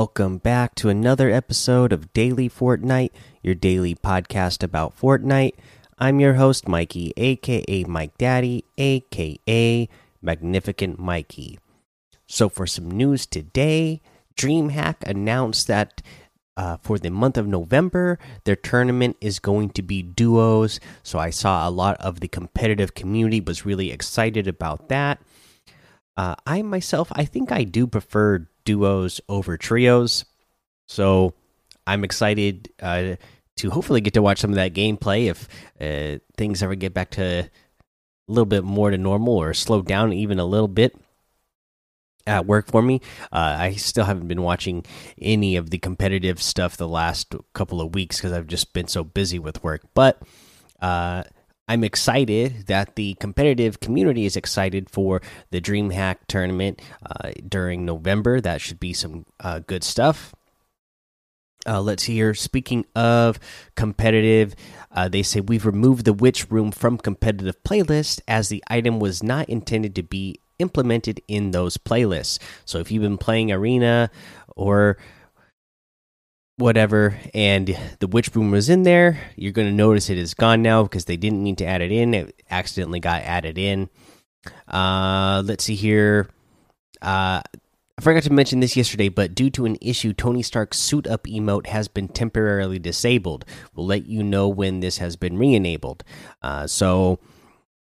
Welcome back to another episode of Daily Fortnite, your daily podcast about Fortnite. I'm your host, Mikey, aka Mike Daddy, aka Magnificent Mikey. So, for some news today, DreamHack announced that uh, for the month of November, their tournament is going to be duos. So, I saw a lot of the competitive community was really excited about that. Uh, I myself, I think I do prefer duos over trios. So I'm excited uh, to hopefully get to watch some of that gameplay if uh, things ever get back to a little bit more to normal or slow down even a little bit at work for me. Uh, I still haven't been watching any of the competitive stuff the last couple of weeks because I've just been so busy with work. But uh, I'm excited that the competitive community is excited for the DreamHack tournament uh, during November. That should be some uh, good stuff. Uh, let's here. Speaking of competitive, uh, they say we've removed the witch broom from competitive playlist as the item was not intended to be implemented in those playlists. So if you've been playing Arena or whatever and the witch broom was in there you're going to notice it is gone now because they didn't need to add it in it accidentally got added in uh let's see here uh I forgot to mention this yesterday, but due to an issue, Tony Stark's suit up emote has been temporarily disabled. We'll let you know when this has been re enabled. Uh, so,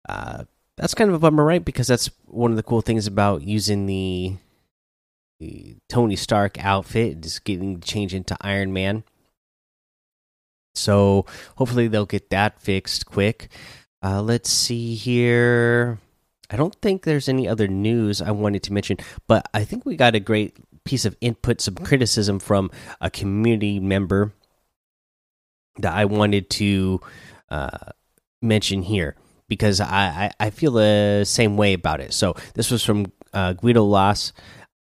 uh, that's kind of a bummer, right? Because that's one of the cool things about using the Tony Stark outfit, just getting changed into Iron Man. So hopefully they'll get that fixed quick. Uh, let's see here. I don't think there's any other news I wanted to mention, but I think we got a great piece of input, some criticism from a community member that I wanted to uh, mention here because I, I, I, feel the same way about it. So this was from uh, Guido Las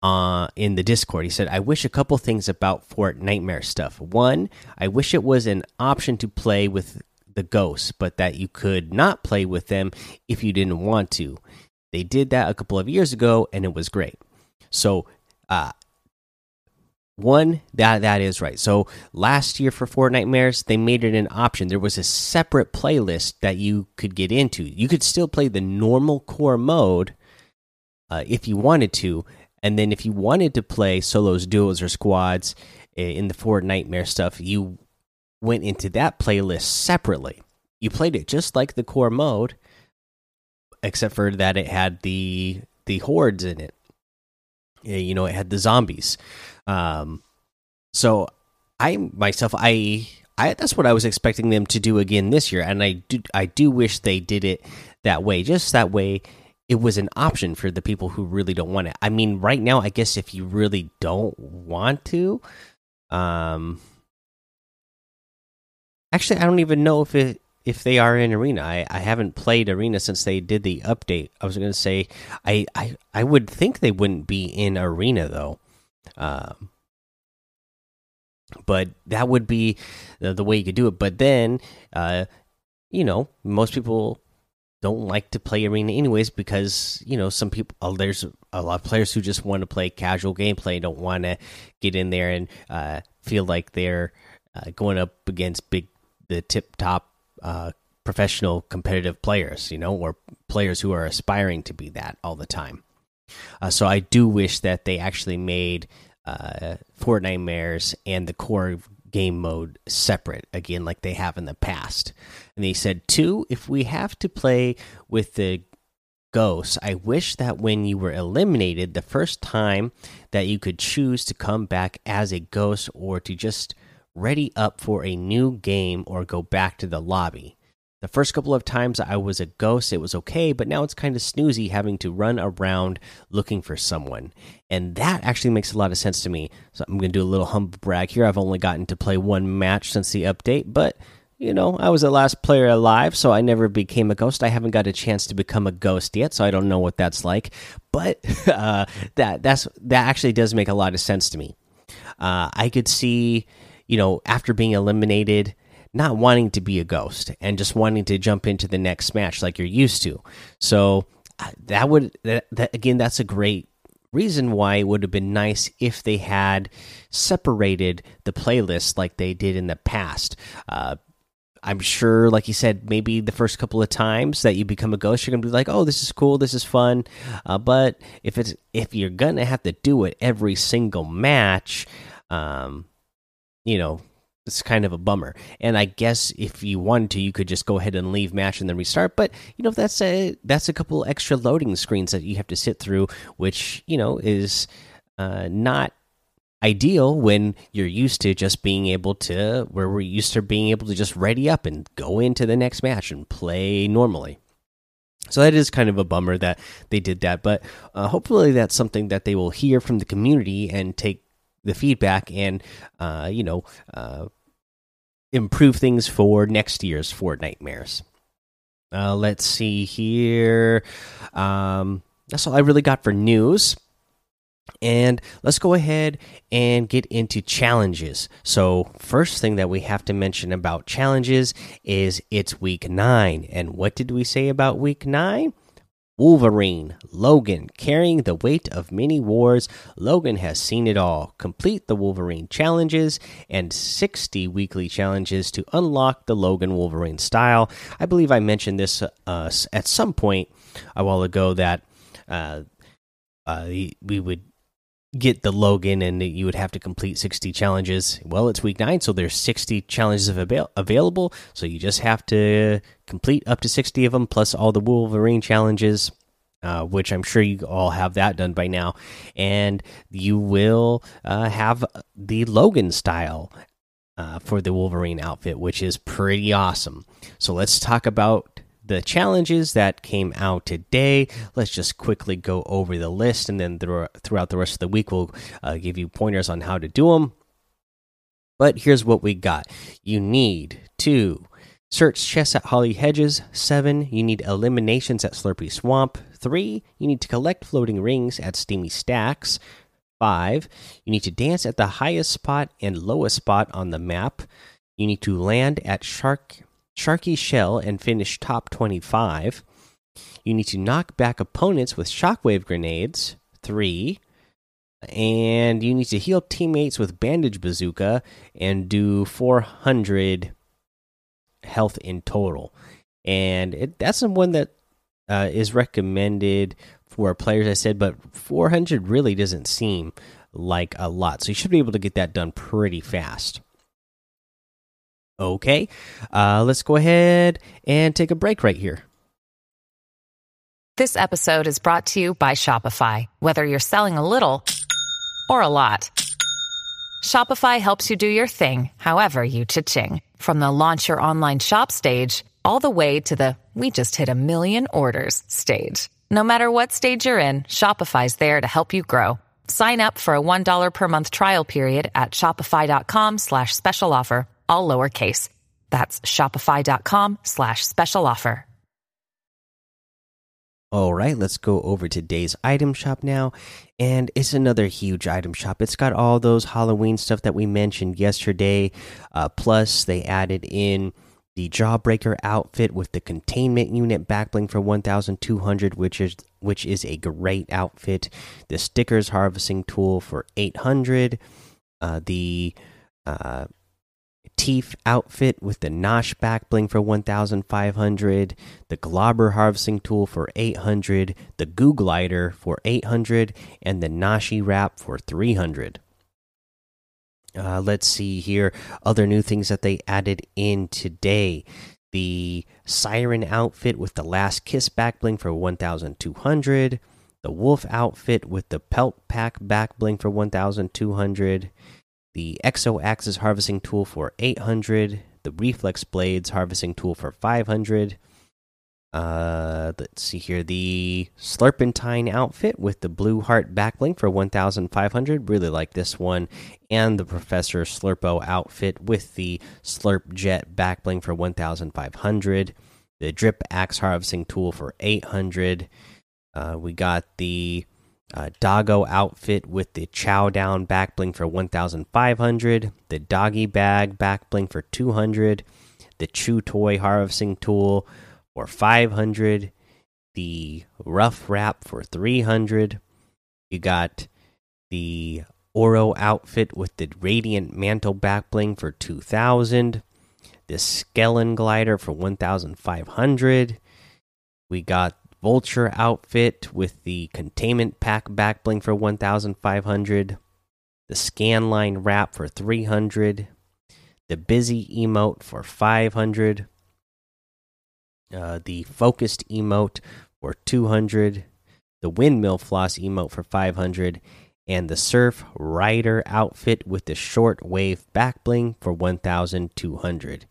uh, in the Discord. He said, I wish a couple things about Fortnitemare stuff. One, I wish it was an option to play with the ghosts, but that you could not play with them if you didn't want to. They did that a couple of years ago and it was great. So, uh, one that that is right. So last year for Fortnitemares, they made it an option. There was a separate playlist that you could get into. You could still play the normal core mode uh, if you wanted to, and then if you wanted to play solos, duos, or squads in the Fortnitemare stuff, you went into that playlist separately. You played it just like the core mode, except for that it had the the hordes in it. You know, it had the zombies. Um, so I myself, I, I that's what I was expecting them to do again this year, and I do, I do wish they did it that way, just that way it was an option for the people who really don't want it. I mean, right now, I guess if you really don't want to, um, actually, I don't even know if it if they are in arena. I I haven't played arena since they did the update. I was going to say I I I would think they wouldn't be in arena though. Um, but that would be the, the way you could do it. But then, uh, you know, most people don't like to play arena anyways because you know some people uh, there's a lot of players who just want to play casual gameplay don't want to get in there and uh, feel like they're uh, going up against big the tip top uh, professional competitive players you know or players who are aspiring to be that all the time. Uh, so i do wish that they actually made uh, Mares and the core game mode separate again, like they have in the past. And they said, two, if we have to play with the ghosts, I wish that when you were eliminated the first time, that you could choose to come back as a ghost or to just ready up for a new game or go back to the lobby. The first couple of times I was a ghost, it was okay, but now it's kind of snoozy having to run around looking for someone. And that actually makes a lot of sense to me. So I'm going to do a little humble brag here. I've only gotten to play one match since the update, but you know, I was the last player alive, so I never became a ghost. I haven't got a chance to become a ghost yet, so I don't know what that's like. But uh, that that's that actually does make a lot of sense to me. Uh, I could see, you know, after being eliminated, not wanting to be a ghost and just wanting to jump into the next match like you're used to. So uh, that would that, that again, that's a great reason why it would have been nice if they had separated the playlists like they did in the past. Uh, I'm sure, like you said, maybe the first couple of times that you become a ghost, you're gonna be like, "Oh, this is cool, this is fun." Uh, but if it's if you're gonna have to do it every single match, um, you know, it's kind of a bummer. And I guess if you wanted to, you could just go ahead and leave match and then restart. But you know, that's a that's a couple extra loading screens that you have to sit through, which you know is uh, not ideal when you're used to just being able to where we're used to being able to just ready up and go into the next match and play normally. So that is kind of a bummer that they did that, but uh, hopefully that's something that they will hear from the community and take the feedback and uh, you know uh, improve things for next year's Fortnitemares. Uh, let's see here. Um, that's all I really got for news. And let's go ahead and get into challenges. So, first thing that we have to mention about challenges is it's week nine. And what did we say about week nine? Wolverine, Logan, carrying the weight of many wars. Logan has seen it all. Complete the Wolverine challenges and 60 weekly challenges to unlock the Logan Wolverine style. I believe I mentioned this uh, at some point a while ago that uh, uh, we would get the Logan and you would have to complete 60 challenges. Well, it's week nine, so there's 60 challenges avail available. So you just have to complete up to 60 of them, plus all the Wolverine challenges. Uh, which I'm sure you all have that done by now, and you will uh, have the Logan style uh, for the Wolverine outfit, which is pretty awesome. So let's talk about the challenges that came out today. Let's just quickly go over the list, and then throughout the rest of the week, we'll uh, give you pointers on how to do them. But here's what we got you need to search chests at Holly Hedges, seven, you need eliminations at Slurpy Swamp, three, you need to collect floating rings at Steamy Stacks. Five, you need to dance at the highest spot and lowest spot on the map. You need to land at Shark Sharky Shell and finish top 25. You need to knock back opponents with shockwave grenades, 3. And you need to heal teammates with bandage bazooka and do 400 health in total. And it, that's the one that uh, is recommended for players, I said, but 400 really doesn't seem like a lot. So you should be able to get that done pretty fast. Okay, uh, let's go ahead and take a break right here. This episode is brought to you by Shopify. Whether you're selling a little or a lot, Shopify helps you do your thing, however you cha-ching. From the launch your online shop stage, all the way to the we just hit a million orders stage. No matter what stage you're in, Shopify's there to help you grow. Sign up for a $1 per month trial period at shopify.com slash special offer all lowercase. That's shopify.com slash special offer. All right, let's go over today's item shop now. And it's another huge item shop. It's got all those Halloween stuff that we mentioned yesterday. Uh, plus, they added in the Jawbreaker outfit with the containment unit backbling for 1200 which is which is a great outfit the stickers harvesting tool for 800 uh, the uh, Teeth outfit with the Nosh back bling for 1500, the Globber harvesting tool for 800, the Goo Glider for 800, and the Nashi wrap for 300. Uh, let's see here. Other new things that they added in today the Siren outfit with the Last Kiss back bling for 1200, the Wolf outfit with the Pelt Pack back bling for 1200 the Exo Axis harvesting tool for 800, the Reflex Blades harvesting tool for 500. Uh, let's see here the Slurpentine outfit with the Blue Heart back bling for 1500. Really like this one. And the Professor Slurpo outfit with the Slurp Jet backbling for 1500. The Drip Axe harvesting tool for 800. Uh, we got the uh, Doggo outfit with the Chow Down back bling for 1,500. The Doggy Bag back bling for 200. The Chew Toy harvesting tool for 500. The Rough Wrap for 300. You got the Oro outfit with the Radiant Mantle back bling for 2000. The Skellen glider for 1500. We got Vulture outfit with the Containment Pack back bling for 1500. The Scanline wrap for 300. The Busy emote for 500. Uh, the Focused emote for 200. The Windmill floss emote for 500 and the Surf Rider outfit with the short wave back bling for 1200.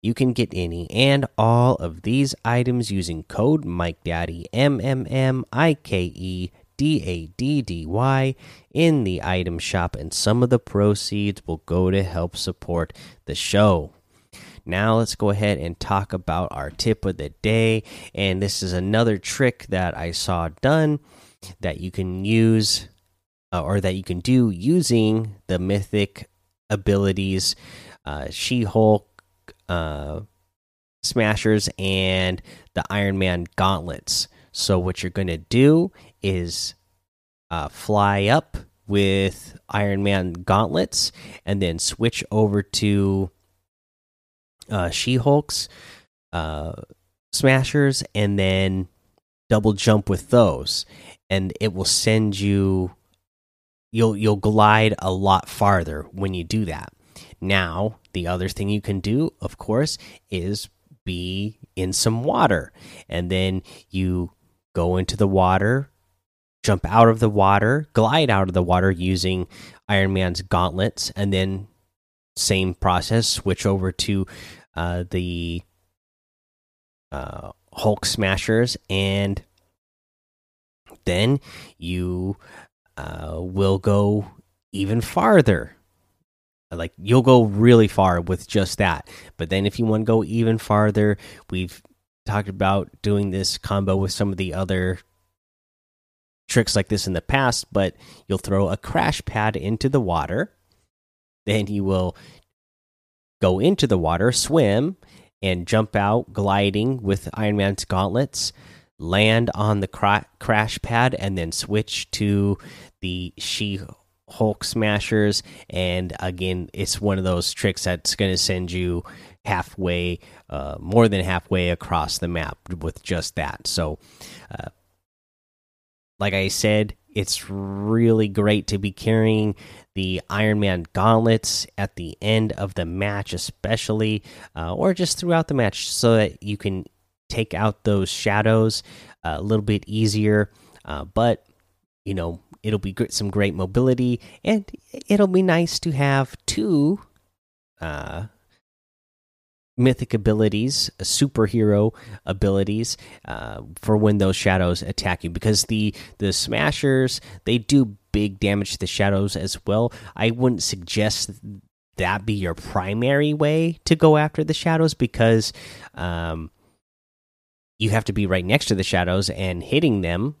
You can get any and all of these items using code MikeDaddy M M M I K E D A D D Y in the item shop, and some of the proceeds will go to help support the show. Now, let's go ahead and talk about our tip of the day. And this is another trick that I saw done that you can use uh, or that you can do using the mythic abilities uh, She Hulk, uh, Smashers, and the Iron Man gauntlets. So, what you're going to do is uh, fly up with Iron Man gauntlets and then switch over to uh, She Hulk's uh, Smashers and then double jump with those. And it will send you you'll you'll glide a lot farther when you do that. Now, the other thing you can do, of course, is be in some water and then you go into the water, jump out of the water, glide out of the water using Iron Man's gauntlets and then same process switch over to uh, the uh, Hulk smashers and then you uh, will go even farther. Like you'll go really far with just that. But then if you want to go even farther, we've talked about doing this combo with some of the other tricks like this in the past, but you'll throw a crash pad into the water. Then you will go into the water, swim, and jump out gliding with Iron Man's gauntlets land on the cra crash pad and then switch to the She Hulk smashers. And again, it's one of those tricks that's going to send you halfway, uh, more than halfway across the map with just that. So, uh, like I said, it's really great to be carrying the Iron Man gauntlets at the end of the match, especially, uh, or just throughout the match, so that you can take out those shadows uh, a little bit easier. Uh, but you know, it'll be some great mobility, and it'll be nice to have two uh, mythic abilities, superhero abilities uh, for when those shadows attack you. Because the the smashers they do big damage to the shadows as well. I wouldn't suggest that be your primary way to go after the shadows because um, you have to be right next to the shadows and hitting them.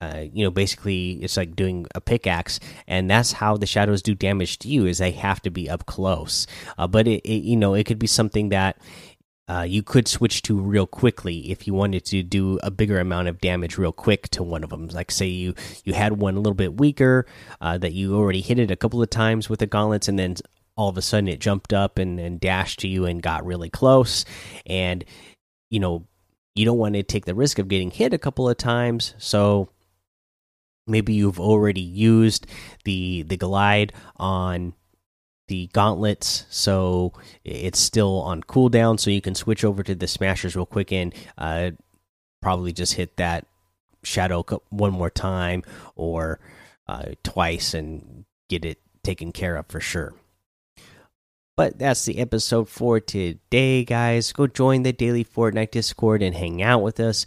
Uh, you know, basically, it's like doing a pickaxe, and that's how the shadows do damage to you. Is they have to be up close. Uh, but it, it, you know, it could be something that uh, you could switch to real quickly if you wanted to do a bigger amount of damage real quick to one of them. Like say you you had one a little bit weaker uh, that you already hit it a couple of times with the gauntlets, and then all of a sudden it jumped up and, and dashed to you and got really close, and you know you don't want to take the risk of getting hit a couple of times. So maybe you've already used the the glide on the gauntlets so it's still on cooldown so you can switch over to the smashers real quick and uh, probably just hit that shadow one more time or uh, twice and get it taken care of for sure but that's the episode for today, guys. Go join the daily Fortnite Discord and hang out with us.